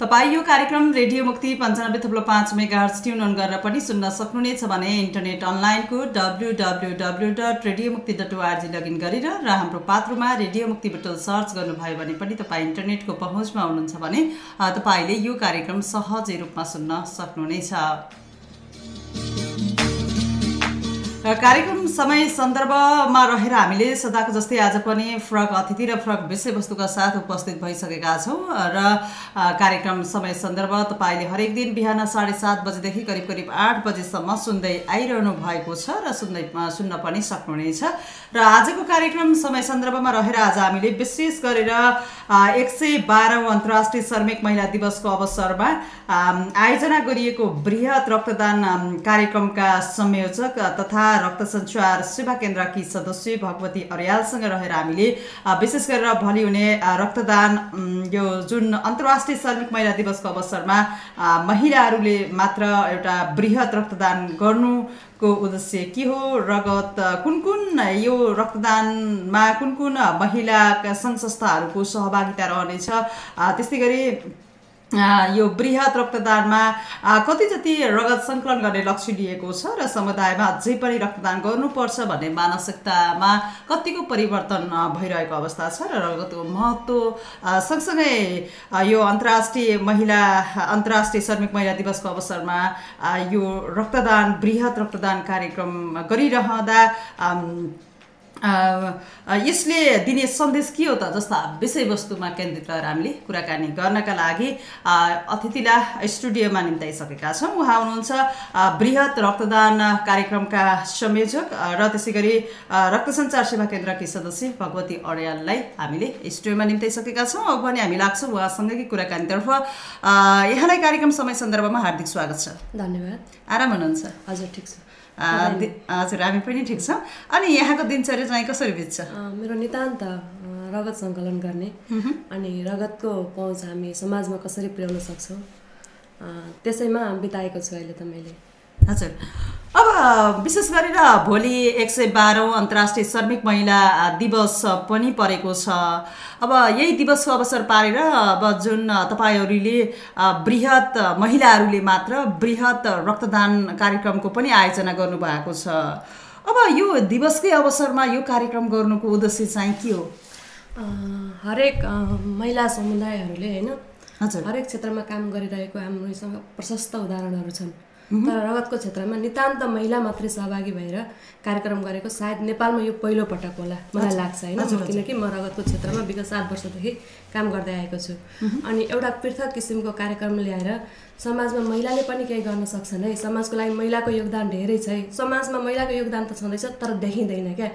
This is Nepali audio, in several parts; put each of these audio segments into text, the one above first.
तपाईँ यो कार्यक्रम रेडियो मुक्ति पन्चानब्बे थप्लो पाँच मेगा हर्च ट्युन अन गरेर पनि सुन्न सक्नुहुनेछ भने इन्टरनेट अनलाइनको W W W dot radio Mukti dot O R G login गरेर र हाम्रो पात्रोमा रेडियो मुक्ति बटल सर्च गर्नुभयो भने पनि तपाईँ इन्टरनेटको पहुँचमा हुनुहुन्छ भने तपाईँले यो कार्यक्रम सहजै रूपमा सुन्न सक्नुहुनेछ। कार्यक्रम समय सन्दर्भमा रहेर हामीले सदाको जस्तै आज पनि फ्रक अतिथि र फ्रक विषयवस्तुका साथ उपस्थित भइसकेका छौँ र कार्यक्रम समय सन्दर्भ तपाईँले हरेक दिन बिहान साढे सात बजेदेखि करिब करिब आठ बजेसम्म सुन्दै आइरहनु भएको छ र सुन्दै सुन्न पनि सक्नुहुनेछ। र आजको कार्यक्रम समय सन्दर्भमा रहेर आज हामीले विशेष गरेर एक सय बाह्रौँ अन्तर्राष्ट्रिय श्रमिक महिला दिवसको अवसरमा आयोजना गरिएको बृहत रक्तदान कार्यक्रमका संयोजक तथा रक्त सञ्चार सेवा केन्द्रकी सदस्य भगवती अर्यालसँग रहेर हामीले विशेष गरेर भोलि हुने रक्तदान यो जुन अन्तर्राष्ट्रिय श्रमिक महिला दिवसको अवसरमा महिलाहरूले मात्र एउटा बृहत रक्तदान गर्नुको उद्देश्य के हो? रगत कुन कुन यो रक्तदानमा कुन कुन महिलाका सङ्घ संस्थाहरूको सहभागिता रहनेछ? त्यस्तै गरी यो वृहत रक्तदानमा कति जति रगत सङ्कलन गर्ने लक्ष्य लिएको छ र समुदायमा अझै पनि रक्तदान गर्नुपर्छ भन्ने मानसिकतामा कतिको परिवर्तन भइरहेको अवस्था छ र रगतको महत्त्व सँगसँगै यो अन्तर्राष्ट्रिय महिला अन्तर्राष्ट्रिय श्रमिक महिला दिवसको अवसरमा यो रक्तदान वृहत रक्तदान कार्यक्रम गरिरहँदा यसले दिने सन्देश के हो त जस्ता विषयवस्तुमा केन्द्रित रहेर हामीले कुराकानी गर्नका लागि अतिथिलाई स्टुडियोमा निम्ताइसकेका छौँ। उहाँ हुनुहुन्छ वृहत रक्तदान कार्यक्रमका संयोजक र त्यसै गरी रक्त सञ्चार सेवा केन्द्रकी सदस्य भगवती अर्याललाई हामीले स्टुडियोमा निम्ताइसकेका छौँ। अब भने हामी लाग्छौँ उहाँसँगै कुराकानीतर्फ। यहाँलाई कार्यक्रम समय सन्दर्भमा हार्दिक स्वागत छ। धन्यवाद। आराम हुनुहुन्छ? हजुर ठिक छ। हजुर हामी पनि ठिक छौँ। अनि यहाँको दिनचर्या चाहिँ कसरी बित्छ? मेरो नितान्त रगत सङ्कलन गर्ने। अनि रगतको पहुँच हामी समाजमा कसरी पुर्याउन सक्छौँ? त्यसैमा बिताएको छु अहिले त मैले। हजुर अब विशेष गरेर भोलि एक सय बाह्रौँ अन्तर्राष्ट्रिय श्रमिक महिला दिवस पनि परेको छ। अब यही दिवसको अवसर पारेर अब जुन तपाईँहरूले बृहत महिलाहरूले मात्र बृहत रक्तदान कार्यक्रमको पनि आयोजना गर्नुभएको छ। अब यो दिवसकै अवसरमा यो कार्यक्रम गर्नुको उद्देश्य चाहिँ के हो? हरेक महिला समुदायहरूले होइन? हजुर। हरेक क्षेत्रमा काम गरिरहेको हाम्रोसँग प्रशस्त उदाहरणहरू छन्। तर रगतको क्षेत्रमा नितान्त महिला मात्रै सहभागी भएर कार्यक्रम गरेको सायद नेपालमा यो पहिलो पटक होला मलाई लाग्छ होइन। किनकि म रगतको क्षेत्रमा विगत सात वर्षदेखि काम गर्दै आएको छु। अनि एउटा पृथक किसिमको कार्यक्रम ल्याएर समाजमा महिलाले पनि केही गर्न सक्छन् है। समाजको लागि महिलाको योगदान धेरै छ है। समाजमा महिलाको योगदान त छँदैछ तर देखिँदैन क्या।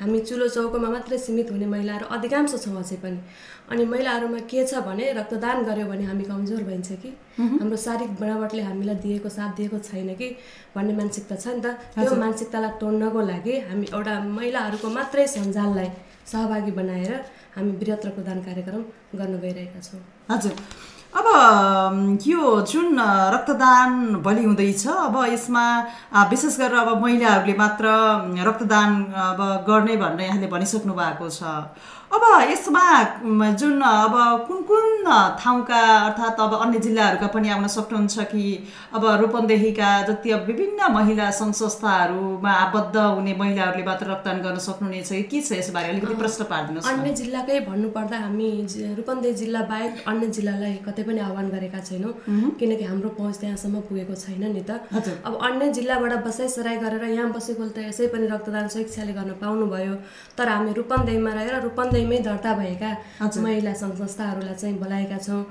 हामी चुलो चौकोमा मात्रै सीमित हुने महिलाहरू अधिकांश छौँ अझै पनि। अनि महिलाहरूमा के छ भने रक्तदान गऱ्यो भने हामी कमजोर भइन्छ कि? हाम्रो शारीरिक बनावटले हामीलाई दिएको साथ दिएको छैन कि भन्ने मानसिकता छ नि त। त्यो मानसिकतालाई तोड्नको लागि हामी एउटा महिलाहरूको मात्रै सञ्जाललाई सहभागी बनाएर हामी वृहत रक्तदान कार्यक्रम गर्न गइरहेका छौँ। हजुर। अब यो जुन रक्तदान भोलि हुँदैछ अब यसमा विशेष गरेर अब महिलाहरूले मात्र रक्तदान अब गर्ने भनेर यहाँले भनिसक्नु भएको छ। अब यसमा जुन अब कुन कुन ठाउँका अर्थात् अब अन्य जिल्लाहरूका पनि आउन सक्नुहुन्छ कि अब रूपन्देहीका जति अब विभिन्न महिला सङ्घ संस्थाहरूमा आबद्ध हुने महिलाहरूले मात्र रक्तदान गर्न सक्नुहुनेछ कि के छ यसबारे अलिकति प्रश्न पारिदिनुहोस् अन्य जिल्लाकै भन्नुपर्दा हामी रूपन्देही जिल्ला बाहेक अन्य जिल्लालाई कतै पनि आह्वान गरेका छैनौँ। किनकि हाम्रो पहुँच त्यहाँसम्म पुगेको छैन नि त। अब अन्य जिल्लाबाट बसाइसराई गरेर यहाँ बसेको त यसै पनि रक्तदान स्वेच्छाले गर्न पाउनुभयो। तर हामी रूपन्देहीमा रहेर रूपन्देहीमै दर्ता भएका महिला सङ्घ संस्थाहरूलाई चाहिँ बोलाएका छौँ।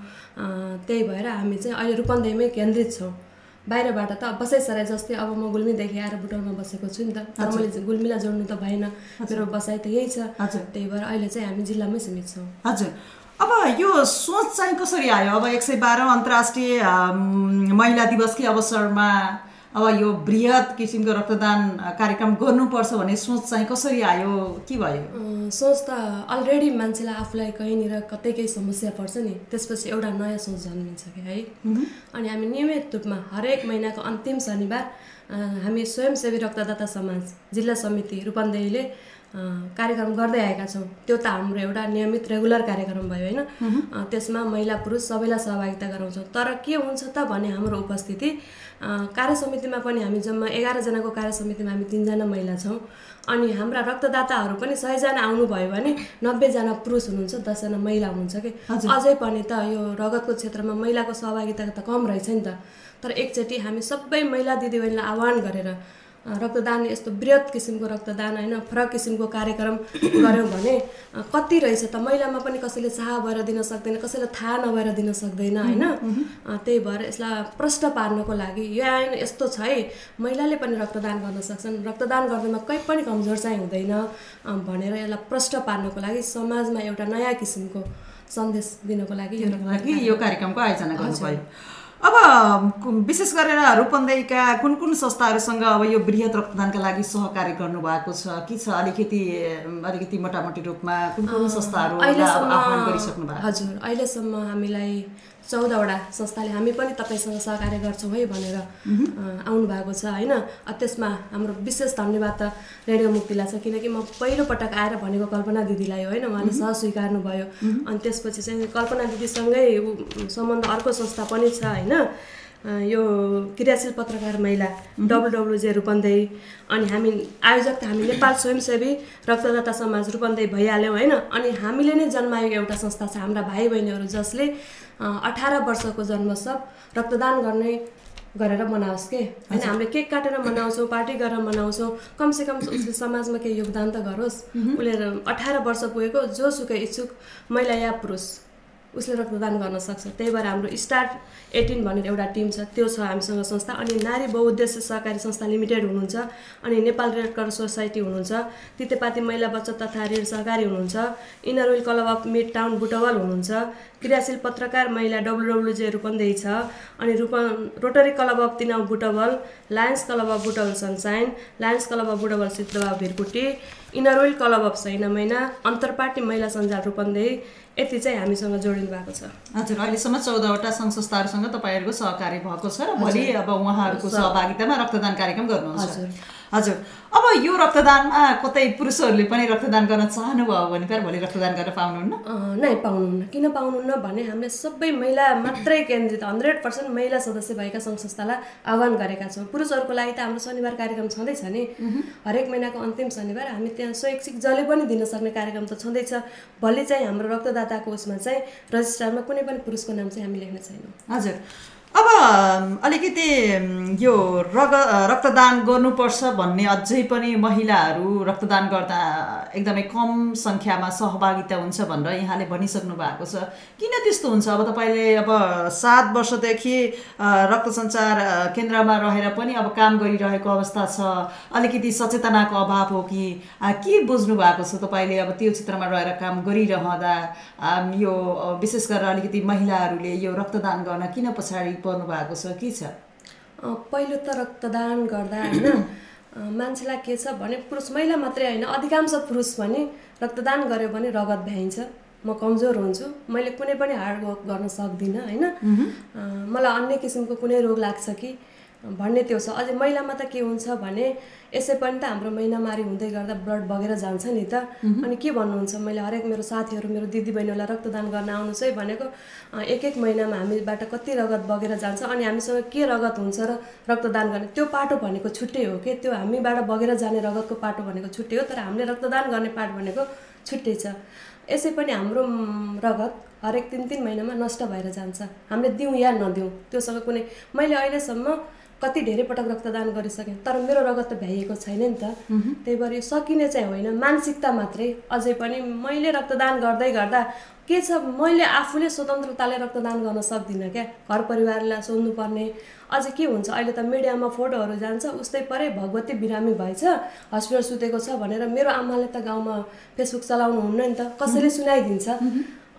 त्यही भएर हामी चाहिँ अहिले रूपन्देहीमै केन्द्रित छौँ। बाहिरबाट त बसाइसराई जस्तै अब म गुल्मीदेखि आएर बुटौलमा बसेको छु नि त। तर मैले गुल्मीलाई जोड्नु त भएन। मेरो बसाइ त यही छ। त्यही भएर अहिले चाहिँ हामी जिल्लामै सीमित छौँ। हजुर। अब यो सोच चाहिँ कसरी आयो? अब एक सय बाह्रौँ अन्तर्राष्ट्रिय महिला दिवसकै अवसरमा अब यो बृहत किसिमको रक्तदान कार्यक्रम गर्नुपर्छ भन्ने सोच चाहिँ कसरी आयो? के भयो? सोच त अलरेडी मान्छेलाई आफूलाई कहीँनिर कतै केही समस्या पर्छ नि। त्यसपछि एउटा नयाँ सोच जन्मिन्छ कि है। अनि हामी नियमित रूपमा हरेक महिनाको अन्तिम शनिबार हामी स्वयंसेवी रक्तदाता समाज जिल्ला समिति रूपन्देहीले कार्यक्रम गर्दै आएका छौँ। त्यो त हाम्रो एउटा नियमित रेगुलर कार्यक्रम भयो होइन? त्यसमा महिला पुरुष सबैलाई सहभागिता गराउँछौँ। तर के हुन्छ त भने हाम्रो उपस्थिति कार्य समितिमा पनि हामी जम्मा एघारजनाको कार्य समितिमा हामी तिनजना महिला छौँ। अनि हाम्रा रक्तदाताहरू पनि सयजना आउनुभयो भने नब्बेजना पुरुष हुनुहुन्छ दसजना महिला हुनुहुन्छ कि? अझै पनि त यो रगतको क्षेत्रमा महिलाको सहभागिता त कम रहेछ नि त। तर एकचोटि हामी सबै महिला दिदीबहिनीलाई आह्वान गरेर रक्तदान यस्तो वृहत किसिमको रक्तदान होइन फरक किसिमको कार्यक्रम गऱ्यौँ भने कति रहेछ त? महिलामा पनि कसैले चाह भएर दिन सक्दैन कसैलाई थाहा नभएर दिन सक्दैन होइन? त्यही भएर यसलाई प्रष्ट पार्नको लागि यो आएन यस्तो छ है महिलाले पनि रक्तदान गर्न सक्छन्। रक्तदान गर्दामा कहीँ पनि कमजोर चाहिँ हुँदैन भनेर यसलाई प्रष्ट पार्नको लागि समाजमा एउटा नयाँ किसिमको सन्देश दिनको लागि यो रक्तदान लागि यो कार्यक्रमको आयोजना गर्नुभयो अब विशेष गरेर रूपन्देहीका कुन कुन संस्थाहरूसँग अब यो वृहत रक्तदानका लागि सहकार्य गर्नुभएको छ के छ अलिकति अलिकति मोटामोटी रूपमा कुन कुन भएको हजुर अहिलेसम्म हामीलाई चौधवटा संस्थाले हामी पनि तपाईँसँग सहकार्य गर्छौँ है भनेर आउनु भएको छ होइन? त्यसमा हाम्रो विशेष धन्यवाद त रेडियो मुक्तिलाई छ किनकि म पहिलोपटक आएर भनेको कल्पना दिदीलाई हो होइन? उहाँले सह स्वीकार्नु भयो। अनि त्यसपछि चाहिँ कल्पना दिदीसँगै सम्बन्ध अर्को संस्था पनि छ होइन? यो क्रियाशील पत्रकार महिला डब्लुडब्लुजे रूपन्देही अनि हामी आयोजक त हामी नेपाल स्वयंसेवी रक्तदाता समाज रूपन्देही भइहाल्यौँ होइन? अनि हामीले नै जन्माएको एउटा संस्था छ हाम्रा भाइ बहिनीहरू जसले अठार वर्षको जन्मोत्सव रक्तदान गर्ने गरेर मनाओस् के? होइन हामीले केक काटेर मनाउँछौँ पार्टी गरेर मनाउँछौँ कमसेकम उसले समाजमा केही योगदान त गरोस्। उसले अठार वर्ष पुगेको जोसुकै इच्छुक महिला या पुरुष। उसले रक्तदान गर्न सक्छ। त्यही भएर हाम्रो स्टार्ट एटिन भनेर एउटा टिम छ त्यो छ हामीसँग संस्था। अनि नारी बहुद्देश्य सहकारी संस्था लिमिटेड हुनुहुन्छ अनि नेपाल रेड क्रस सोसाइटी हुनुहुन्छ तितेपाती महिला बचत तथा ऋण सहकारी हुनुहुन्छ inner wheel club of mid town Butwal हुनुहुन्छ क्रियाशील पत्रकार महिला डब्लुडब्लुजे रूपन्देही छ अनि रूप rotary club of Tinau Butwal lions club of Butwal sunshine lions club of Butwal Siddhawa Bhirkuti inner wheel club of Sainamaina अन्तर्पार्टी महिला सञ्जाल रूपन्देही यति चाहिँ हामीसँग जोडिनु भएको छ। हजुर अहिलेसम्म चौधवटा सङ्घ संस्थाहरूसँग तपाईँहरूको सहकारी भएको छ र भोलि अब उहाँहरूको सहभागितामा रक्तदान कार्यक्रम गर्नुहुन्छ। हजुर। अब यो रक्तदानमा कतै पुरुषहरूले पनि रक्तदान गर्न चाहनुभयो भने त भोलि रक्तदान गरेर पाउनुहुन्न? नै पाउनुहुन्न। किन पाउनुहुन्न भने हामीले सबै महिला मात्रै केन्द्रित हन्ड्रेड पर्सेन्ट महिला सदस्य भएका सङ्घ संस्थालाई आह्वान गरेका छौँ। पुरुषहरूको लागि त हाम्रो शनिबार कार्यक्रम छँदैछ नि। हरेक महिनाको अन्तिम शनिबार हामी त्यहाँ स्वैच्छिक जसले पनि दिन सक्ने कार्यक्रम त छँदैछ। भोलि चाहिँ हाम्रो रक्तदाताको उसमा चाहिँ रजिस्ट्रारमा कुनै पनि पुरुषको नाम चाहिँ हामी लेख्ने छैनौँ। हजुर। अब अलिकति यो रग रक्तदान गर्नुपर्छ भन्ने अझै पनि महिलाहरू रक्तदान गर्दा एकदमै कम सङ्ख्यामा सहभागिता हुन्छ भनेर यहाँले भनिसक्नु भएको छ। किन त्यस्तो हुन्छ? अब तपाईँले अब सात वर्षदेखि रक्त सञ्चार केन्द्रमा रहेर पनि अब काम गरिरहेको अवस्था छ। अलिकति सचेतनाको अभाव हो कि के बुझ्नु भएको छ तपाईँले अब त्यो क्षेत्रमा रहेर काम गरिरहँदा? यो विशेष गरेर अलिकति महिलाहरूले यो रक्तदान गर्न किन पछाडि पर्नु भएको छ के छ? पहिलो त रक्तदान गर्दा होइन मान्छेलाई के छ भने पुरुष महिला मात्रै होइन अधिकांश पुरुष पनि रक्तदान गर्यो भने रगत भ्याइन्छ। म कमजोर हुन्छु मैले कुनै पनि हार्ड वर्क गर्न सक्दिनँ होइन? मलाई अन्य किसिमको कुनै रोग लाग्छ कि? भन्ने त्यो छ। अझै महिलामा त के हुन्छ भने यसै पनि त हाम्रो महिनामारी हुँदै गर्दा ब्लड बगेर जान्छ नि त। अनि के भन्नुहुन्छ मैले हरेक मेरो साथीहरू मेरो दिदीबहिनीहरूलाई रक्तदान गर्न आउनुहोस् है भनेको एक एक महिनामा हामीबाट कति रगत बगेर जान्छ अनि हामीसँग के रगत हुन्छ र रक्तदान गर्ने त्यो पाटो भनेको छुट्टै हो कि? त्यो हामीबाट बगेर जाने रगतको पाटो भनेको छुट्टै हो तर हामीले रक्तदान गर्ने पार्ट भनेको छुट्टै छ। यसै पनि हाम्रो रगत हरेक तिन तिन महिनामा नष्ट भएर जान्छ। हामीले दिउँ या नदिउँ त्योसँग कुनै मैले अहिलेसम्म कति धेरै पटक रक्तदान गरिसकेँ तर मेरो रगत त भ्याइएको छैन नि त। त्यही भएर यो सकिने चाहिँ होइन। मानसिकता मात्रै। अझै पनि मैले रक्तदान गर्दै गर्दा के छ? मैले आफूले स्वतन्त्रताले रक्तदान गर्न सक्दिनँ क्या। घर परिवारलाई सोध्नुपर्ने। अझै के हुन्छ? अहिले त मिडियामा फोटोहरू जान्छ। उस्तै परे भगवती बिरामी भएछ। हस्पिटल सुतेको छ भनेर मेरो आमाले त गाउँमा फेसबुक चलाउनु हुन्न नि त। कसैले सुनाइदिन्छ।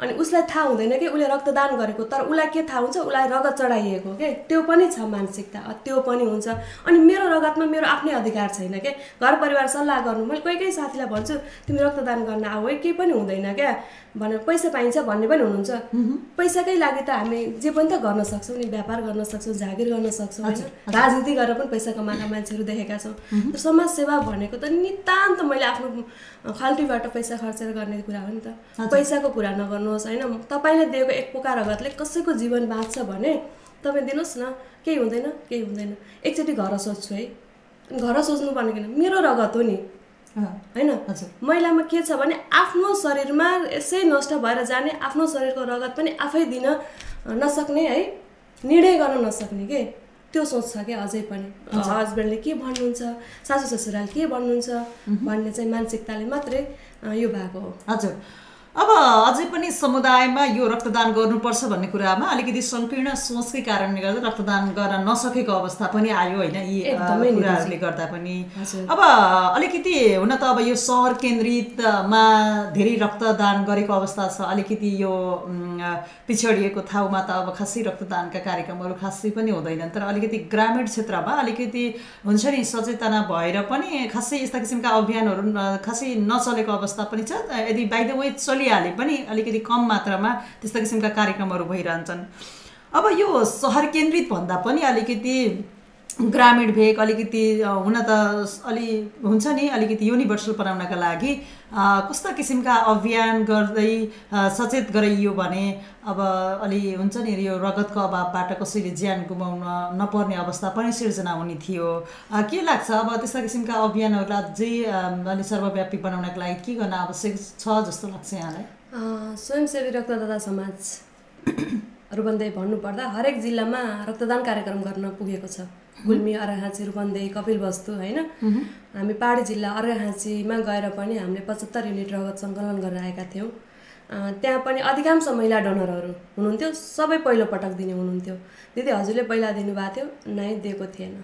अनि उसलाई थाहा हुँदैन कि उसले रक्तदान गरेको तर उसलाई के थाहा हुन्छ? उसलाई रगत चढाइएको के? त्यो पनि छ मानसिकता त्यो पनि हुन्छ। अनि मेरो रगतमा मेरो आफ्नै अधिकार छैन क्या घर परिवार सल्लाह गर्नु मैले कोही कोही साथीलाई भन्छु तिमी रक्तदान गर्न आऊ है केही पनि हुँदैन क्या? भनेर पैसा पाइन्छ भन्ने पनि हुनुहुन्छ। पैसाकै लागि त हामी जे पनि त गर्न सक्छौँ नि व्यापार गर्न सक्छौँ जागिर गर्न सक्छौँ होइन? राजनीति गरेर पनि पैसा कमाएका मान्छेहरू देखेका छौँ। समाज सेवा भनेको त नितान्त मैले आफ्नो खाल्टीबाट पैसा खर्चेर गर्ने कुरा हो नि त। पैसाको कुरा नगर्नुहोस् होइन? तपाईँले दिएको एक पोका रगतले कसैको जीवन बाँच्छ भने तपाईँ दिनुहोस् न। केही हुँदैन केही हुँदैन। एकचोटि घर सोध्छु है। घर सोच्नु भनेको मेरो रगत हो नि। होइन? हजुर। महिलामा के छ भने आफ्नो शरीरमा यसै नष्ट भएर जाने आफ्नो शरीरको रगत पनि आफै दिन नसक्ने है? निर्णय गर्न नसक्ने के? त्यो सोच छ क्या अझै पनि। हस्बेन्डले के भन्नुहुन्छ? सासू ससुराले के भन्नुहुन्छ? भन्ने चाहिँ मानसिकताले मात्रै यो भएको हो। हजुर। अब अझै पनि समुदायमा यो रक्तदान गर्नुपर्छ भन्ने कुरामा अलिकति सङ्कीर्ण सोचकै कारणले गर्दा रक्तदान गर्न नसकेको अवस्था पनि आयो होइन यी कुराहरूले गर्दा पनि। अब अलिकति हुन त अब यो सहर केन्द्रितमा धेरै रक्तदान गरेको अवस्था छ अलिकति यो पिछडिएको ठाउँमा त अब खासै रक्तदानका कार्यक्रमहरू खासै पनि हुँदैनन्। तर अलिकति ग्रामीण क्षेत्रमा अलिकति हुन्छ नि सचेतना भएर पनि खासै यस्ता किसिमका अभियानहरू खासै नचलेको अवस्था पनि छ। यदि बाई द वे चलिहाले पनि अलिकति कम मात्रामा त्यस्ता किसिमका कार्यक्रमहरू भइरहन्छन्। अब यो सहर केन्द्रित भन्दा पनि अलिकति ग्रामीण भेग अलिकति हुन त अलि हुन्छ नि अलिकति युनिभर्सल बनाउनका लागि कस्ता किसिमका अभियान गर्दै सचेत गराइयो भने अब अलि हुन्छ नि यो रगतको अभावबाट कसैले ज्यान गुमाउन नपर्ने अवस्था पनि सिर्जना हुने थियो। के लाग्छ? अब त्यस्ता किसिमका अभियानहरूलाई अझै अलि सर्वव्यापी बनाउनका लागि के गर्न आवश्यक छ जस्तो लाग्छ यहाँलाई? स्वयंसेवी रक्तदाता समाज रूपन्देही भन्नुपर्दा हरेक जिल्लामा रक्तदान कार्यक्रम गर्न पुगेको छ। गुल्मी अर्घाँची रूपन्देही कपिलवस्तु होइन? हामी पहाडी जिल्ला अर्घाँचीमा गएर पनि हामीले पचहत्तर युनिट रगत सङ्कलन गरेर आएका थियौँ। त्यहाँ पनि अधिकांश महिला डोनरहरू हुनुहुन्थ्यो। सबै पहिलोपटक दिने हुनुहुन्थ्यो। दिदी हजुरले पहिला दिनुभएको थियो नै दिएको थिएन।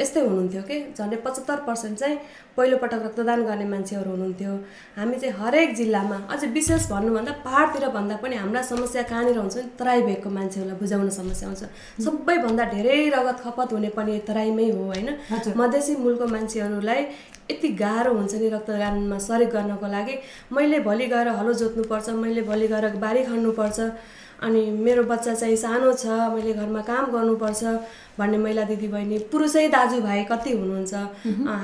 यस्तै हुनुहुन्थ्यो कि? झन्डै पचहत्तर पर्सेन्ट चाहिँ पहिलोपटक रक्तदान गर्ने मान्छेहरू हुनुहुन्थ्यो। हामी चाहिँ हरेक जिल्लामा अझै विशेष भन्नुभन्दा पाहाडतिर भन्दा पनि हाम्रा समस्या कहाँनिर हुन्छ भने तराई भेगको मान्छेहरूलाई बुझाउन समस्या हुन्छ। सबैभन्दा धेरै रगत खपत हुने पनि तराईमै हो होइन। मधेसी मुलको मान्छेहरूलाई यति गाह्रो हुन्छ नि रक्तदानमा सरेक गर्नको लागि। मैले भोलि गएर हलो जोत्नुपर्छ मैले भोलि गएर बारी खन्नुपर्छ। अनि मेरो बच्चा चाहिँ सानो छ मैले घरमा काम गर्नुपर्छ। भन्ने महिला दिदीबहिनी पुरुषै दाजुभाइ कति हुनुहुन्छ?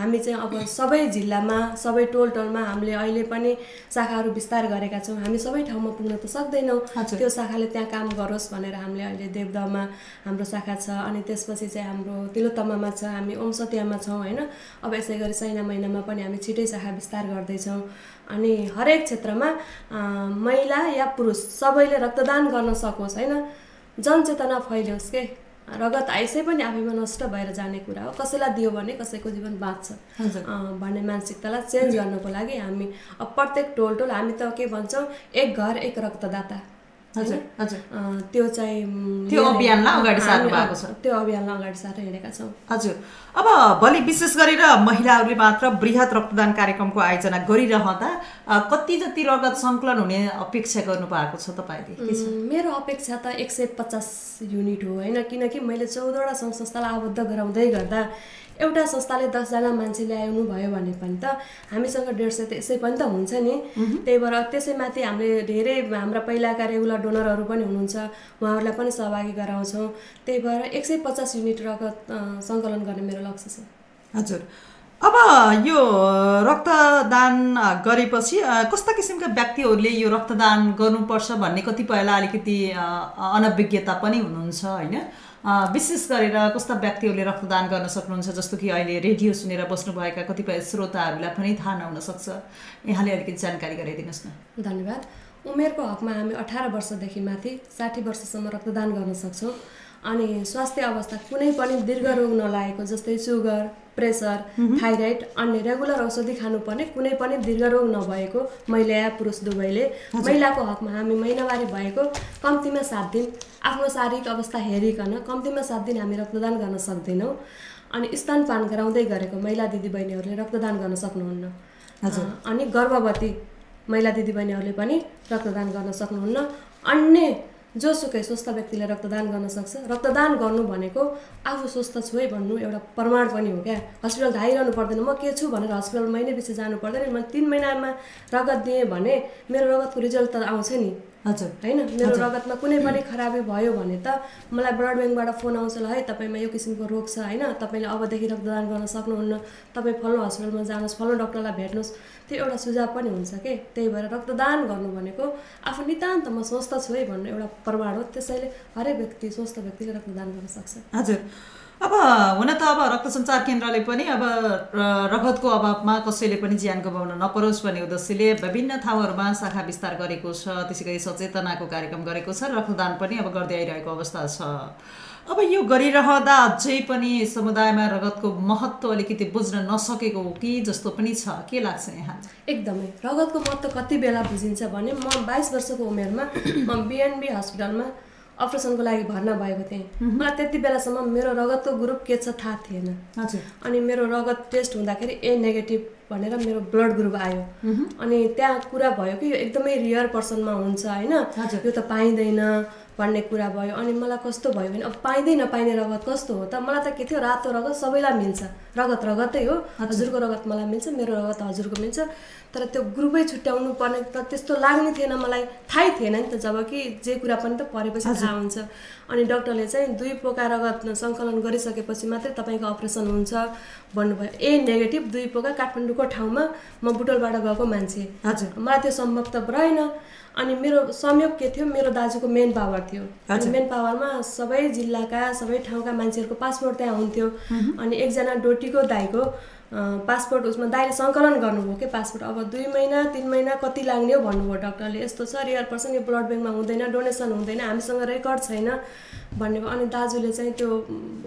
हामी चाहिँ अब सबै जिल्लामा सबै टोल टोलमा हामीले अहिले पनि शाखाहरू विस्तार गरेका छौँ। हामी सबै ठाउँमा पुग्न त सक्दैनौँ। त्यो शाखाले त्यहाँ काम गरोस् भनेर हामीले अहिले देवदहमा हाम्रो शाखा छ अनि त्यसपछि चाहिँ हाम्रो तिलोत्तमामा छ हामी ओमसतियामा छौँ होइन? अब यसै गरी सैना महिनामा पनि हामी छिटै शाखा विस्तार गर्दैछौँ। अनि हरेक क्षेत्रमा महिला या पुरुष सबैले रक्तदान गर्न सकोस् होइन? जनचेतना फैलियोस् के? रगत आइसै पनि आफैमा नष्ट भएर जाने कुरा हो। कसैलाई दियो भने कसैको जीवन बाँच्छ। भन्ने मानसिकतालाई चेन्ज गर्नको लागि हामी अब प्रत्येक टोल टोल हामी त के भन्छौँ एक घर एक रक्तदाता। हजुर हजुर। अँ, त्यो चाहिँ त्यो अभियानलाई अगाडि सार्नु हामी- भएको छ। त्यो अभियानलाई अगाडि सारेर हिँडेका छौँ। हजुर। अब भोलि विशेष गरेर महिलाहरूले मात्र वृहत रक्तदान कार्यक्रमको आयोजना गरिरहँदा कति जति रगत सङ्कलन हुने अपेक्षा गर्नु भएको छ तपाईँले? मेरो अपेक्षा त एक सय पचास युनिट हो होइन? किनकि मैले चौधवटा सङ्घ संस्थालाई आबद्ध गराउँदै गर्दा एउटा संस्थाले दसजना मान्छे ल्याउनु भयो भने पनि त हामीसँग डेढ सय त यसै पनि त हुन्छ नि। त्यही भएर त्यसैमाथि हामीले धेरै हाम्रा पहिलाका रेगुलर डोनरहरू पनि हुनुहुन्छ उहाँहरूलाई पनि सहभागी गराउँछौँ। त्यही भएर एक सय पचास युनिट रगत सङ्कलन गर्ने मेरो लक्ष्य छ। हजुर। अब यो रक्तदान गरेपछि कस्ता किसिमका व्यक्तिहरूले यो रक्तदान गर्नुपर्छ भन्ने कतिपयलाई अलिकति अनभिज्ञता पनि हुनुहुन्छ होइन? विशेष गरेर कस्ता व्यक्तिहरूले रक्तदान गर्न सक्नुहुन्छ जस्तो कि अहिले रेडियो सुनेर बस्नुभएका कतिपय श्रोताहरूलाई पनि थाहा नहुन सक्छ। यहाँले अलिकति जानकारी गराइदिनुहोस् न। धन्यवाद। उमेरको हकमा हामी अठार वर्षदेखि माथि साठी वर्षसम्म रक्तदान गर्न सक्छौँ। अनि स्वास्थ्य अवस्था कुनै पनि दीर्घ रोग नलागेको जस्तै सुगर प्रेसर थाइरोइड अन्य रेगुलर औषधि खानुपर्ने कुनै पनि दीर्घ रोग नभएको महिला या पुरुष दुवैले महिलाको हकमा हामी महिनावारी भएको कम्तीमा सात दिन आफ्नो शारीरिक अवस्था हेरिकन कम्तीमा सात दिन हामी रक्तदान गर्न सक्दैनौँ। अनि स्तनपान गराउँदै गरेको महिला दिदीबहिनीहरूले रक्तदान गर्न सक्नुहुन्न। अँ, अनि गर्भवती महिला दिदीबहिनीहरूले पनि रक्तदान गर्न सक्नुहुन्न। अन्य जोसुकै स्वस्थ व्यक्तिले रक्तदान गर्न सक्छ। रक्तदान गर्नु भनेको आफू स्वस्थ छु है भन्नु एउटा प्रमाण पनि हो क्या। हस्पिटल धाइरहनु पर्दैन। म के छु भनेर हस्पिटल महिनै पछि जानु पर्दैन। मैले तिन महिनामा रगत दिएँ भने मेरो रगतको रिजल्ट त आउँछ नि। हजुर होइन? मेरो रगतमा कुनै पनि खराबी भयो भने त मलाई ब्लड ब्याङ्कबाट फोन आउँछ ल है तपाईँमा यो किसिमको रोग छ होइन? तपाईँले अबदेखि रक्तदान गर्न सक्नुहुन्न। तपाईँ फल्नु हस्पिटलमा जानुहोस् फल्नु डक्टरलाई भेट्नुहोस्। त्यो एउटा सुझाव पनि हुन्छ कि? त्यही भएर रक्तदान गर्नु भनेको आफू नितान्त म स्वस्थ छु है भन्ने एउटा प्रमाण हो। त्यसैले हरेक व्यक्ति स्वस्थ व्यक्तिले रक्तदान गर्न सक्छ। हजुर। अब हुन त अब रक्त सञ्चार केन्द्रले पनि अब रगतको अभावमा कसैले पनि ज्यान गुमाउन नपरोस् भन्ने उद्देश्यले विभिन्न ठाउँहरूमा शाखा विस्तार गरेको छ। त्यसै गरी सचेतनाको कार्यक्रम गरेको छ। रक्तदान पनि अब गर्दै आइरहेको अवस्था छ। अब यो गरिरहँदा अझै पनि समुदायमा रगतको महत्त्व अलिकति बुझ्न नसकेको हो कि जस्तो पनि छ। के लाग्छ यहाँ एकदमै। रगतको महत्त्व कति बेला बुझिन्छ भने म बाइस वर्षको उमेरमा म बिएनबी हस्पिटलमा अपरेसनको लागि भर्ना भएको थिएँ। मलाई त्यति बेलासम्म मेरो रगतको ग्रुप के छ थाहा थिएन। अनि मेरो रगत टेस्ट हुँदाखेरि ए नेगेटिभ भनेर मेरो ब्लड ग्रुप आयो। अनि त्यहाँ कुरा भयो कि यो एकदमै रियर पर्सनमा हुन्छ होइन। यो त पाइँदैन। भन्ने कुरा भयो अनि मलाई कस्तो भयो भने अब पाइँदै नपाइने रगत कस्तो हो त? मलाई त के थियो रातो रगत सबैलाई मिल्छ। रगत रगतै हो। हजुरको रगत मलाई मिल्छ मेरो रगत हजुरको मिल्छ। तर त्यो ग्रुपै छुट्याउनु पर्ने त त्यस्तो लाग्ने थिएन मलाई। थाहै थिएन नि त जब कि जे कुरा पनि त परेपछि थाहा हुन्छ। अनि डक्टरले चाहिँ दुई पोका रगत सङ्कलन गरिसकेपछि मात्रै तपाईँको अपरेसन हुन्छ भन्नुभयो। ए नेगेटिभ दुई पोका काठमाडौँको ठाउँमा म बुटोलबाट गएको मान्छे। हजुर। मलाई त्यो सम्भव त रहेन अनि मेरो संयोग के थियो? मेरो दाजुको मेन पावर थियो। अनि मेन पावरमा सबै जिल्लाका सबै ठाउँका मान्छेहरूको पासपोर्ट त्यहाँ हुन्थ्यो। अनि एकजना डोटीको दाईको पासपोर्ट उसमा दाइले सङ्कलन गर्नुभयो कि पासपोर्ट? अब दुई महिना तिन महिना कति लाग्ने हो भन्नुभयो डक्टरले। यस्तो छ रियर पर्सन यो ब्लड ब्याङ्कमा हुँदैन डोनेसन हुँदैन हामीसँग रेकर्ड छैन भन्ने अनि दाजुले चाहिँ त्यो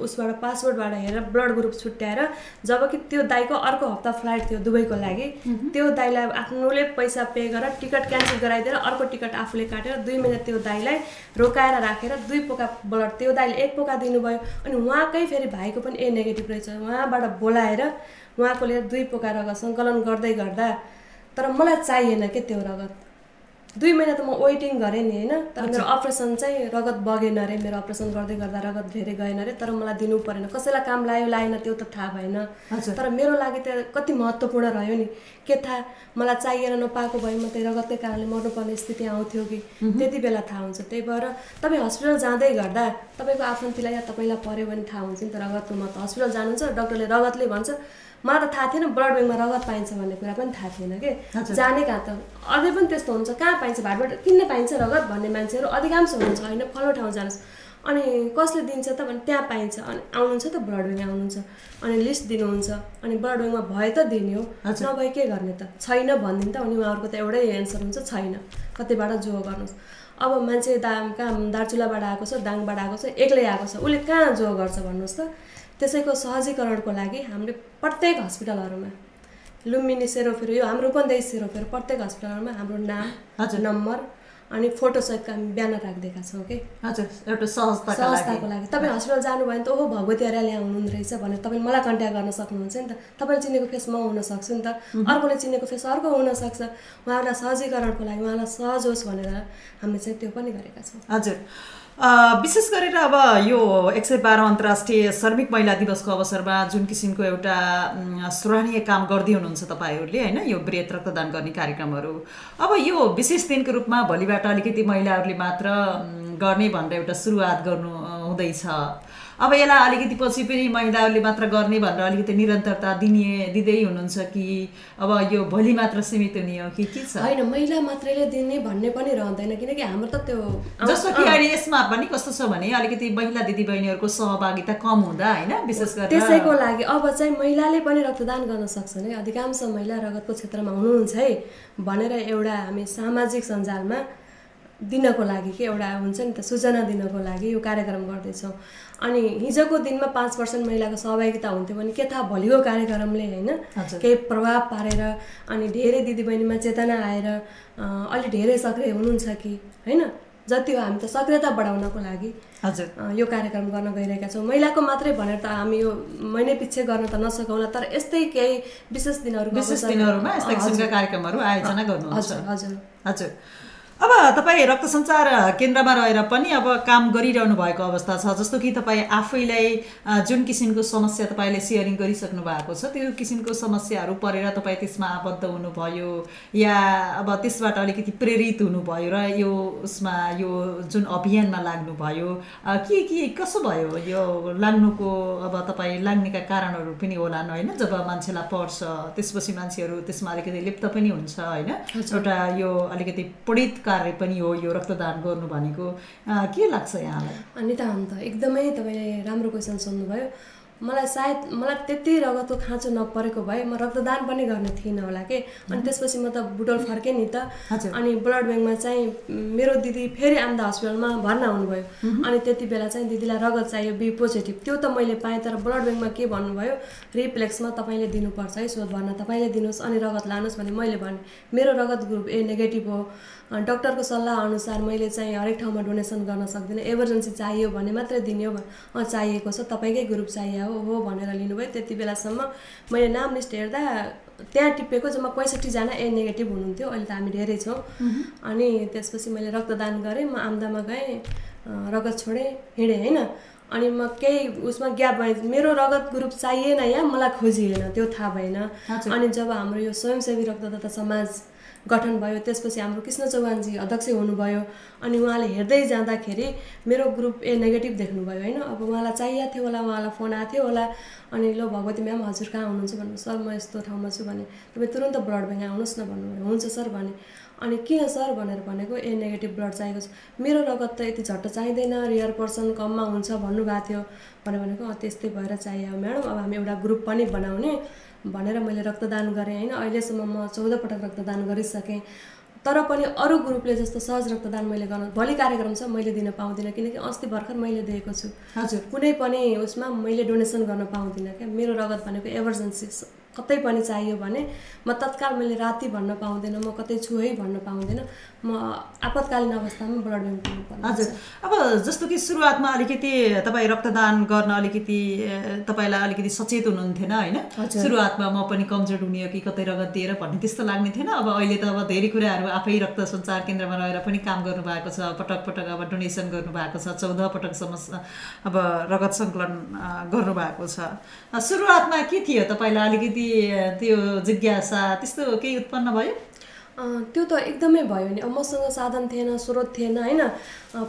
उसबाट पासपोर्टबाट हेरेर ब्लड ग्रुप छुट्याएर जब कि त्यो दाईको अर्को हप्ता फ्लाइट थियो दुबईको लागि त्यो दाईलाई आफ्नोले पैसा पे गरेर टिकट क्यान्सल गराइदिएर अर्को टिकट आफूले काटेर दुई महिना त्यो दाईलाई रोकाएर राखेर दुई पोका ब्लड त्यो दाईले एक पोका दिनुभयो। अनि उहाँकै फेरि भाइको पनि ए नेगेटिभ रहेछ। उहाँबाट बोलाएर उहाँको लिएर दुई पोका रगत सङ्कलन गर्दै गर्दा तर मलाई चाहिएन के त्यो रगत? दुई महिना त म वेटिङ गरेँ नि होइन? तर मेरो अपरेसन चाहिँ रगत बगेन अरे मेरो अपरेसन गर्दै गर्दा रगत धेरै गएन अरे तर मलाई दिनु परेन। कसैलाई काम लाग्यो लागेन त्यो त थाहा भएन। तर मेरो लागि त कति महत्त्वपूर्ण रह्यो नि। के थाहा? मलाई चाहिएर नपाएको भए म त्यही रगतकै कारणले मर्नुपर्ने स्थिति आउँथ्यो कि? त्यति बेला थाहा हुन्छ। त्यही भएर तपाईँ हस्पिटल जाँदै गर्दा तपाईँको आफन्तीलाई या तपाईँलाई पऱ्यो भने थाहा हुन्छ नि त रगतको महत्त्व। हस्पिटल जानुहुन्छ डक्टरले रगतले भन्छ। मलाई त थाहा थिएन ब्लड ब्याङ्कमा रगत पाइन्छ भन्ने कुरा पनि थाहा थिएन कि। जाने कहाँ त? अझै पनि त्यस्तो हुन्छ कहाँ पाइन्छ? भाटबाट किन्न पाइन्छ रगत भन्ने मान्छेहरू अधिकांश हुन्छ होइन? फल्लो ठाउँ जानुहोस्। अनि कसले दिन्छ त भने त्यहाँ पाइन्छ। अनि आउनुहुन्छ त ब्लड ब्याङ्क आउनुहुन्छ। अनि लिस्ट दिनुहुन्छ। अनि ब्लड ब्याङ्कमा भए त दिने हो। नभए के गर्ने त? छैन भनिदिनु त अनि उहाँहरूको त एउटै एन्सर हुन्छ छैन। कतिबाट जो गर्नुहोस्। अब मान्छे दाम कहाँ दार्चुलाबाट आएको छ दाङबाट आएको छ एक्लै आएको छ। उसले कहाँ जो गर्छ भन्नुहोस् त? त्यसैको सहजीकरणको लागि हामीले प्रत्येक हस्पिटलहरूमा लुम्बिनी सेरोफेरो यो हाम्रो रूपन्देही सेरोफेरो प्रत्येक हस्पिटलहरूमा हाम्रो नाम हजुर। नम्बर अनि फोटोसहितको हामी ब्यानर राखिदिएका छौँ कि हजुर एउटा सहजताका लागि। सहजताको लागि। तपाईँ हस्पिटल जानुभयो भने त ओहो भगवती अर्याल हुनुहुँदो रहेछ भनेर तपाईँले मलाई कन्ट्याक्ट गर्न सक्नुहुन्छ नि त। तपाईँले चिनेको फेस म हुन सक्छु नि त। अर्कोले चिनेको फेस अर्को हुनसक्छ उहाँहरूलाई सहजीकरणको लागि उहाँलाई सहज होस् भनेर हामीले चाहिँ त्यो पनि गरेका छौँ। हजुर। विशेष गरेर अब यो एक सय बाह्र अन्तर्राष्ट्रिय श्रमिक महिला दिवसको अवसरमा जुन किसिमको एउटा सराहनीय काम गर्दै हुनुहुन्छ तपाईँहरूले होइन यो वृहत रक्तदान गर्ने कार्यक्रमहरू। अब यो विशेष दिनको रूपमा भोलिबाट अलिकति महिलाहरूले मात्र गर्ने भनेर एउटा सुरुवात गर्नु हुँदैछ। अब यसलाई अलिकति पछि पनि महिलाहरूले मात्र गर्ने भनेर अलिकति निरन्तरता दिने दिँदै हुनुहुन्छ कि अब यो भोलि मात्र सीमित हुने हो कि के छ? होइन महिला मात्रैले दिने भन्ने पनि रहँदैन किनकि हाम्रो त त्यो जस्तो कि अहिले यसमा पनि कस्तो छ भने अलिकति महिला दिदीबहिनीहरूको सहभागिता कम हुँदा होइन विशेष गरेर त्यसैको लागि अब चाहिँ महिलाले पनि रक्तदान गर्न सक्छन् है अधिकांश महिला रगतको क्षेत्रमा हुनुहुन्छ है भनेर एउटा हामी सामाजिक सञ्जालमा दिनको लागि के एउटा हुन्छ नि त सूचना दिनको लागि यो कार्यक्रम गर्दैछौँ। अनि हिजोको दिनमा पाँच पर्सेन्ट महिलाको सहभागिता हुन्थ्यो भने के थाहा भोलिको कार्यक्रमले होइन। केही प्रभाव पारेर अनि धेरै दिदीबहिनीमा चेतना आएर अलि धेरै सक्रिय हुनुहुन्छ कि होइन? जति हो हामी त सक्रियता बढाउनको लागि हजुर। यो कार्यक्रम गर्न गइरहेका छौँ। महिलाको मात्रै भनेर त हामी यो महिनै पछि गर्न त नसकौँला तर यस्तै केही विशेष दिनहरूको विशेष दिनहरूमा यस्ता किसिमका। कार्यक्रमहरू आयोजना गर्नुहुन्छ। हजुर हजुर। हजुर। अब तपाईँ रक्त सञ्चार केन्द्रमा रहेर पनि अब काम गरिरहनु भएको अवस्था छ जस्तो कि तपाईँ आफैलाई जुन किसिमको समस्या तपाईँले सेयरिङ गरिसक्नु भएको छ त्यो किसिमको समस्याहरू परेर तपाईँ त्यसमा आबद्ध हुनुभयो या अब त्यसबाट अलिकति प्रेरित हुनुभयो र यो उसमा यो जुन अभियानमा लाग्नुभयो के के कसो भयो यो लाग्नुको अब तपाईँ लाग्नेका कारणहरू पनि होलान् होइन? जब मान्छेलाई पढ्छ त्यसपछि मान्छेहरू त्यसमा अलिकति लिप्त पनि हुन्छ होइन? एउटा यो अलिकति पीडित कार्य पनि हो यो रक्तदान गर्नु भनेको के लाग्छ यहाँलाई? अनि त अन्त एकदमै तपाईँले राम्रो क्वेसन सोध्नुभयो। मलाई सायद मलाई त्यति रगतको खाँचो नपरेको भए म रक्तदान पनि गर्ने थिइनँ होला कि? अनि त्यसपछि म त बुटोल फर्केँ नि त। अनि ब्लड ब्याङ्कमा चाहिँ मेरो दिदी फेरि आम्दा हस्पिटलमा भर्ना हुनुभयो। अनि त्यति बेला चाहिँ दिदीलाई रगत चाहियो बी पोजिटिभ। त्यो त मैले पाएँ तर ब्लड ब्याङ्कमा के भन्नुभयो? रिप्लेक्समा तपाईँले दिनुपर्छ है सो भर्ना तपाईँले दिनुहोस् अनि रगत लानुहोस् भने मैले भने मेरो रगत ग्रुप ए नेगेटिभ हो। डक्टरको सल्लाह अनुसार मैले चाहिँ हरेक ठाउँमा डोनेसन गर्न सक्दिनँ। एमर्जेन्सी चाहियो भने मात्रै दिने हो। चाहिएको छ तपाईँकै ग्रुप चाहियो हो भनेर लिनुभयो त्यति बेलासम्म मैले नाम लिस्ट हेर्दा त्यहाँ टिपेको जम्मा पैँसठीजना ए नेगेटिभ हुनुहुन्थ्यो अहिले त हामी धेरै छौँ। अनि त्यसपछि मैले रक्तदान गरेँ म आम्दामा गएँ रगत छोडेँ हिँडेँ होइन? अनि म केही उसमा ग्याप भएँ मेरो रगत ग्रुप चाहिएन या मलाई खोजिएन त्यो थाहा भएन। अनि जब हाम्रो यो स्वयंसेवी रक्तदाता समाज गठन भयो त्यसपछि हाम्रो कृष्ण चौहानजी अध्यक्ष हुनुभयो। अनि उहाँले हेर्दै जाँदाखेरि मेरो ग्रुप ए नेगेटिभ देख्नुभयो होइन? अब उहाँलाई चाहिएको थियो होला उहाँलाई फोन आएको थियो होला। अनि लो भगवती म्याम हजुर कहाँ हुनुहुन्छ भन्नु? सर म यस्तो ठाउँमा छु भने। तपाईँ तुरन्त ब्लड ब्याङ्क आउनुहोस् न भन्नुभयो। हुन्छ सर भने। अनि किन सर भनेर भनेको ए नेगेटिभ ब्लड चाहिएको छ। मेरो रगत त यति झट्ट चाहिँदैन रियर पर्सन कममा हुन्छ भन्नुभएको थियो। भनेर भनेको "अँ, त्यस्तै भएर चाहियो। म्याडम अब हामी एउटा ग्रुप पनि बनाउने भनेर मैले रक्तदान गरेँ होइन? अहिलेसम्म म चौध पटक रक्तदान गरिसकेँ। तर पनि अरू ग्रुपले जस्तो सहज रक्तदान मैले गर्न भोलि कार्यक्रम छ मैले दिन पाउँदिनँ। किनकि अस्ति भर्खर मैले दिएको छु। हजुर। कुनै पनि उसमा मैले डोनेसन गर्न पाउँदिनँ क्या। मेरो रगत भनेको एमर्जेन्सी कतै पनि चाहियो भने म तत्काल मैले राति भन्न पाउँदिनँ म कतै छु है भन्न पाउँदिनँ। म आपतकालीन अवस्थामा ब्लड ब्याङ्क हजुर। अब जस्तो कि सुरुवातमा अलिकति तपाईँ रक्तदान गर्न अलिकति तपाईँलाई अलिकति सचेत हुनुहुन्थेन होइन। सुरुवातमा म पनि कमजोर हुने हो कि कतै रगत दिएर भन्ने त्यस्तो लाग्ने थिएन अब अहिले त अब धेरै कुराहरू आफै रक्त सञ्चार केन्द्रमा रहेर पनि काम गर्नुभएको छ पटक पटक अब डोनेसन गर्नुभएको छ चौध पटकसम्म अब रगत सङ्कलन गर्नुभएको छ। सुरुवातमा के थियो तपाईँलाई अलिकति अ, त्यो जिज्ञासा त्यस्तो केही उत्पन्न भयो? त्यो त एकदमै भयो नि। अब मसँग साधन थिएन स्रोत थिएन होइन?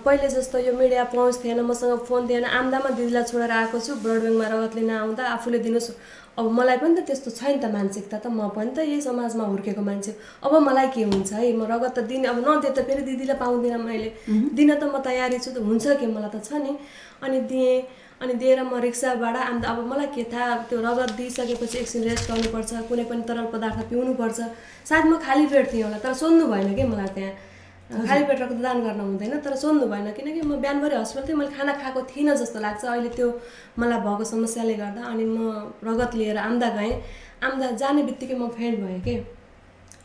पहिले जस्तो यो मिडिया पहुँच थिएन मसँग फोन थिएन। आम्दामा दिदीलाई छोडेर आएको छु ब्लड ब्याङ्कमा रगत लिन आउँदा आफूले दिनुहोस्। अब मलाई पनि त त्यस्तो छैन त मानसिकता त म पनि त यही समाजमा हुर्केको मान्छे अब मलाई के हुन्छ है म रगत त दिने अब नदिए त फेरि दिदीलाई पाउँदिनँ मैले। दिन त म तयारी छु त हुन्छ कि? मलाई त छ नि। अनि दिएँ अनि दिएर म रिक्साबाट अन्त अब मलाई के थाहा त्यो रगत दिइसकेपछि एकछिन रेस्ट गर्नुपर्छ कुनै पनि तरल पदार्थ पिउनुपर्छ। सायद म खाली पेट थिएँ होला तर सोध्नु भएन कि मलाई त्यहाँ। खाली पेट रक्तदान गर्न हुँदैन तर सोध्नु भएन। किनकि म बिहानभरि हस्पिटल थिएँ मैले खाना खाएको थिइनँ जस्तो लाग्छ। अहिले त्यो मलाई भएको समस्याले गर्दा अनि म रगत लिएर आम्दा गएँ। आम्दा जाने बित्तिकै म फेन्ट भएँ कि?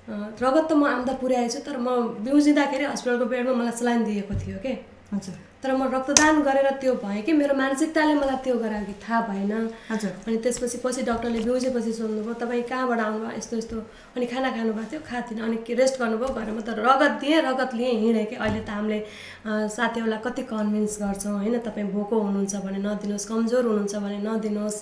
रगत त म आम्दा पुर्याएछु तर म बिउजिँदाखेरि हस्पिटलको बेडमा मलाई सलाइन दिएको थियो कि? हजुर। तर म रक्तदान गरेर त्यो भएँ कि मेरो मानसिकताले मलाई त्यो गरायो कि थाहा भएन। हजुर। अनि त्यसपछि पछि डक्टरले बिउजेपछि सोध्नुभयो तपाईँ कहाँबाट आउनुभयो? यस्तो यस्तो। अनि खाना खानुभएको थियो खाएको अनि रेस्ट गर्नुभयो घरमा त रगत दिएँ रगत लिएँ हिँडेँ कि अहिले त हामीले साथीहरूलाई कति कन्भिन्स गर्छौँ होइन? तपाईँ भोको हुनुहुन्छ भने नदिनुहोस् कमजोर हुनुहुन्छ भने नदिनुहोस्।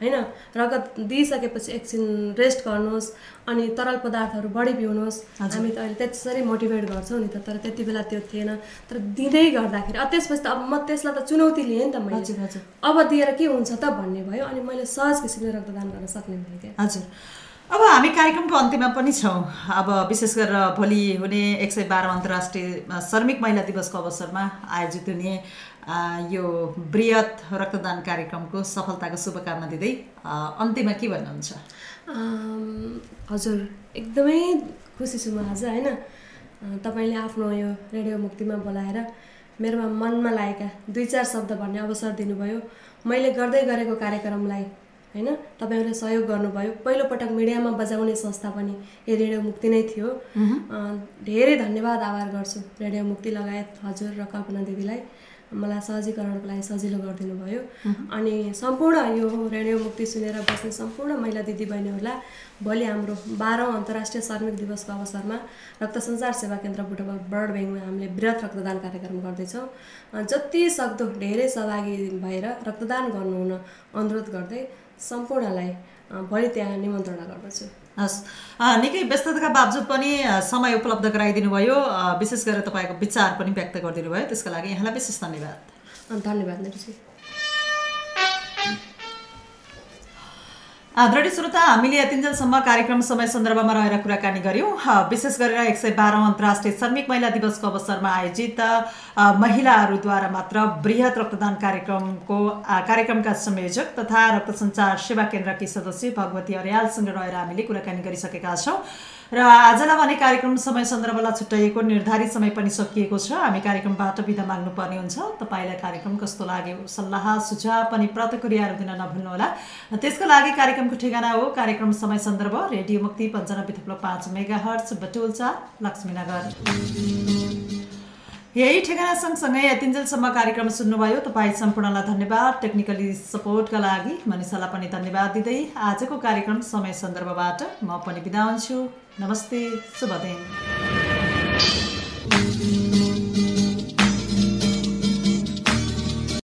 होइन? रगत दिइसकेपछि एकछिन रेस्ट गर्नुहोस् अनि तरल पदार्थहरू बढी पिउनुहोस्। हामी त अहिले त्यसरी मोटिभेट गर्छौँ नि त तर त्यति बेला त्यो थिएन। तर दिँदै गर्दाखेरि अब त्यसपछि त अब म त्यसलाई त चुनौती लिएँ नि त मैले। हजुर हजुर। अब दिएर के हुन्छ त भन्ने भयो अनि मैले सहज किसिमले रक्तदान गर्न सक्ने भएँ क्या। हजुर। अब हामी कार्यक्रमको अन्त्यमा पनि छौँ। अब विशेष गरेर भोलि हुने एक सय बाह्र अन्तर्राष्ट्रिय श्रमिक महिला दिवसको अवसरमा आयोजित हुने यो बृहत रक्तदान कार्यक्रमको सफलताको शुभकामना दिँदै अन्त्यमा के भन्नुहुन्छ? हजुर एकदमै खुसी छु म आज होइन? तपाईँले आफ्नो यो रेडियो मुक्तिमा बोलाएर मेरोमा मनमा लागेका दुई चार शब्द भन्ने अवसर दिनुभयो। मैले गर्दै गरेको कार्यक्रमलाई होइन? तपाईँहरूले सहयोग गर्नुभयो। पहिलोपटक मिडियामा बजाउने संस्था पनि यो रेडियो मुक्ति नै थियो। धेरै धन्यवाद आभार गर्छु रेडियो मुक्ति लगायत हजुर र कल्पना दिदीलाई। मलाई सहजीकरणको लागि सजिलो गरिदिनु भयो। अनि सम्पूर्ण यो रेडियो मुक्ति सुनेर बस्ने सम्पूर्ण महिला दिदीबहिनीहरूलाई भोलि हाम्रो बाह्रौँ अन्तर्राष्ट्रिय श्रमिक दिवसको अवसरमा रक्त सञ्चार सेवा केन्द्र बुटबल ब्लड ब्याङ्कमा हामीले वृहत रक्तदान कार्यक्रम गर्दैछौँ। जति सक्दो धेरै सहभागी भएर रक्तदान गर्नु हुन अनुरोध गर्दै सम्पूर्णलाई भोलि त्यहाँ निमन्त्रणा गर्दछु। हस्। निकै व्यस्तताका बावजुद पनि समय उपलब्ध गराइदिनु भयो विशेष गरेर तपाईँको विचार पनि व्यक्त गरिदिनु भयो त्यसको लागि यहाँलाई विशेष धन्यवाद। धन्यवाद आदरणीय श्रोता हामीले यतिन्जेलसम्म कार्यक्रम समय सन्दर्भमा रहेर कुराकानी गऱ्यौँ विशेष गरेर एक सय बाह्रौँ अन्तर्राष्ट्रिय श्रमिक महिला दिवसको अवसरमा आयोजित महिलाहरूद्वारा मात्र वृहत रक्तदान कार्यक्रमको कार्यक्रमका संयोजक तथा रक्त सञ्चार सेवा केन्द्रकी सदस्य भगवती अर्यालसँग रहेर हामीले कुराकानी गरिसकेका छौँ। र आजलाई भने कार्यक्रम समय सन्दर्भलाई छुट्याइएको निर्धारित समय पनि सकिएको छ। हामी कार्यक्रमबाट बिदा माग्नुपर्ने हुन्छ। तपाईँलाई कार्यक्रम कस्तो लाग्यो? सल्लाह सुझाव पनि प्रतिक्रियाहरू दिन नभुल्नुहोला। त्यसको लागि कार्यक्रमको ठेगाना हो। कार्यक्रम समय सन्दर्भ रेडियो मुक्ति पन्चानब्बे थप्लो पाँच मेगा हर्च बटुल्चा लक्ष्मीनगर। यही ठेगाना सँगसँगै यतिन्जेलसम्म कार्यक्रम सुन्नुभयो। तपाईँ सम्पूर्णलाई धन्यवाद। टेक्निकली सपोर्टका लागि मनिषालाई पनि धन्यवाद दिँदै आजको कार्यक्रम समय सन्दर्भबाट म पनि बिदा हुन्छु। नमस्ते शुभ